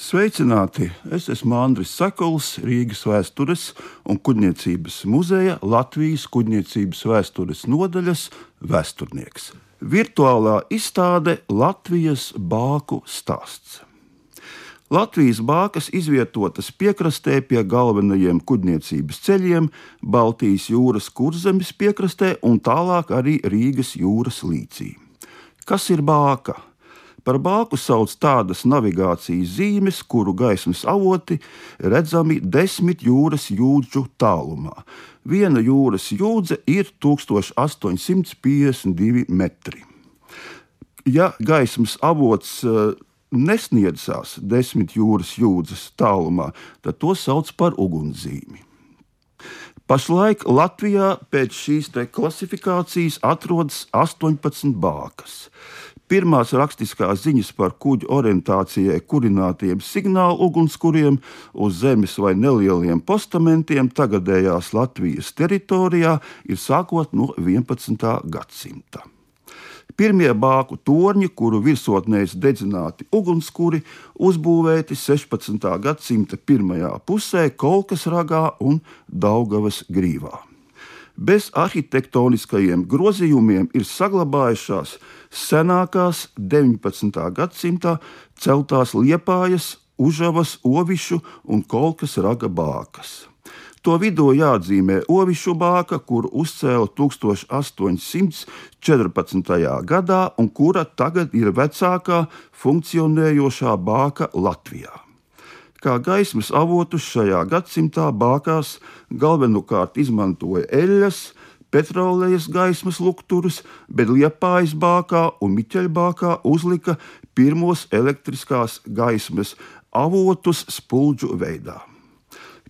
Sveicināti! Es esmu Andris Sakals, Rīgas vēstures un kuģniecības muzeja Latvijas kuģniecības vēstures nodaļas vēsturnieks. Virtuālā izstāde Latvijas bāku stāsts. Latvijas bākas izvietotas piekrastē pie galvenajiem kuģniecības ceļiem, Baltijas jūras kurzemes piekrastē un tālāk arī Rīgas jūras līcī. Kas ir bāka? Par bāku sauc tādas navigācijas zīmes, kuru gaismas avoti redzami desmit jūras jūdžu tālumā. Viena jūras jūdze ir 1852 metri. Ja gaismas avots eh, nesniedzās desmit jūras jūdzes tālumā, tad to sauc par ugunszīmi. Pašlaik Latvijā pēc šīs klasifikācijas atrodas 18 bākas. Pirmās rakstiskās ziņas par kuģu orientācijai kurinātiem signālu ugunskuriem uz zemes vai nelieliem postamentiem tagadējās Latvijas teritorijā ir sākot no 11. gadsimta. Pirmie bāku torņi, kuru virsotnēs dedzināti ugunskuri, uzbūvēti 16. gadsimta pirmajā pusē Kolkas ragā un Daugavas grīvā bez arhitektoniskajiem grozījumiem ir saglabājušās senākās 19. gadsimta celtās liepājas, užavas, ovišu un kolkas raga bākas. To vidū jāatzīmē Ovišu bāka, kuru uzcēla 1814. gadā un kura tagad ir vecākā funkcionējošā bāka Latvijā. Kā gaismas avotus šajā gadsimtā bākās galvenokārt izmantoja eļļas, petrolejas gaismas lukturus, bet Liepājas bākā un Miķeļbākā uzlika pirmos elektriskās gaismas avotus spuldžu veidā.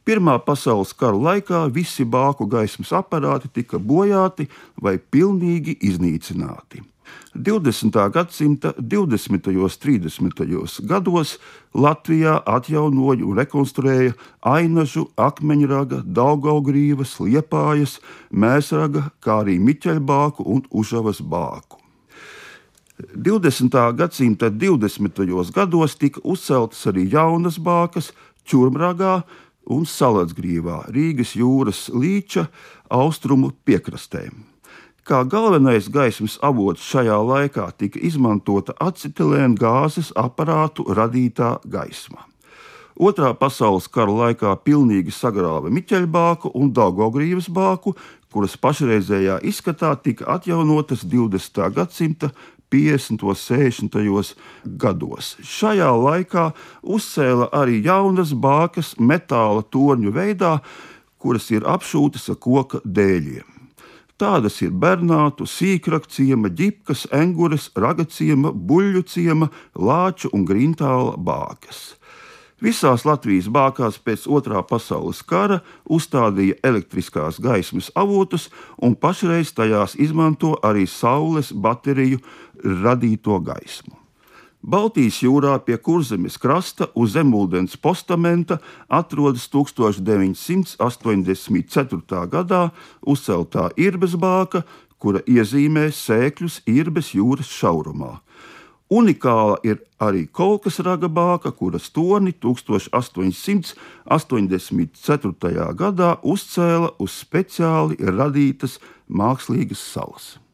Pirmā pasaules kara laikā visi bāku gaismas aparāti tika bojāti vai pilnīgi iznīcināti. 20. gadsimta 20. un 30. gados Latvijā atjaunoja un rekonstruēja ainažu, akmeņraga, daugaugrīvas, liepājas, mēsraga, kā arī miķeļbāku un užavas bāku. 20. gadsimta 20. gados tika uzceltas arī jaunas bākas, Čurmragā un Salacgrīvā, Rīgas jūras līča austrumu piekrastēm. Kā galvenais gaismas avots šajā laikā tika izmantota acetilēna gāzes aparātu radītā gaisma. Otrā pasaules kara laikā pilnīgi sagrāva Miķeļbāku un Daugogrības bāku, kuras pašreizējā izskatā tika atjaunotas 20. gadsimta 50. un 60. gados. Šajā laikā uzcēla arī jaunas bākas metāla torņu veidā, kuras ir apšūtas ar koka dēļiem. Tādas ir Bernātu, Sīkrakciema, Ģipkas, Engures, Ragaciema, Buļļu ciema, Lāču un Grintāla bākas. Visās Latvijas bākās pēc otrā pasaules kara uzstādīja elektriskās gaismas avotus, un pašreiz tajās izmanto arī saules bateriju radīto gaismu. Baltijas jūrā pie kurzemes krasta uz zemūdens postamenta atrodas 1984. gadā uzceltā Irbes bāka, kura iezīmē sēkļus Irbes jūras šaurumā. Unikāla ir arī Kolkas raga bāka, kuras torni 1884. gadā uzcēla uz speciāli radītas mākslīgas salas.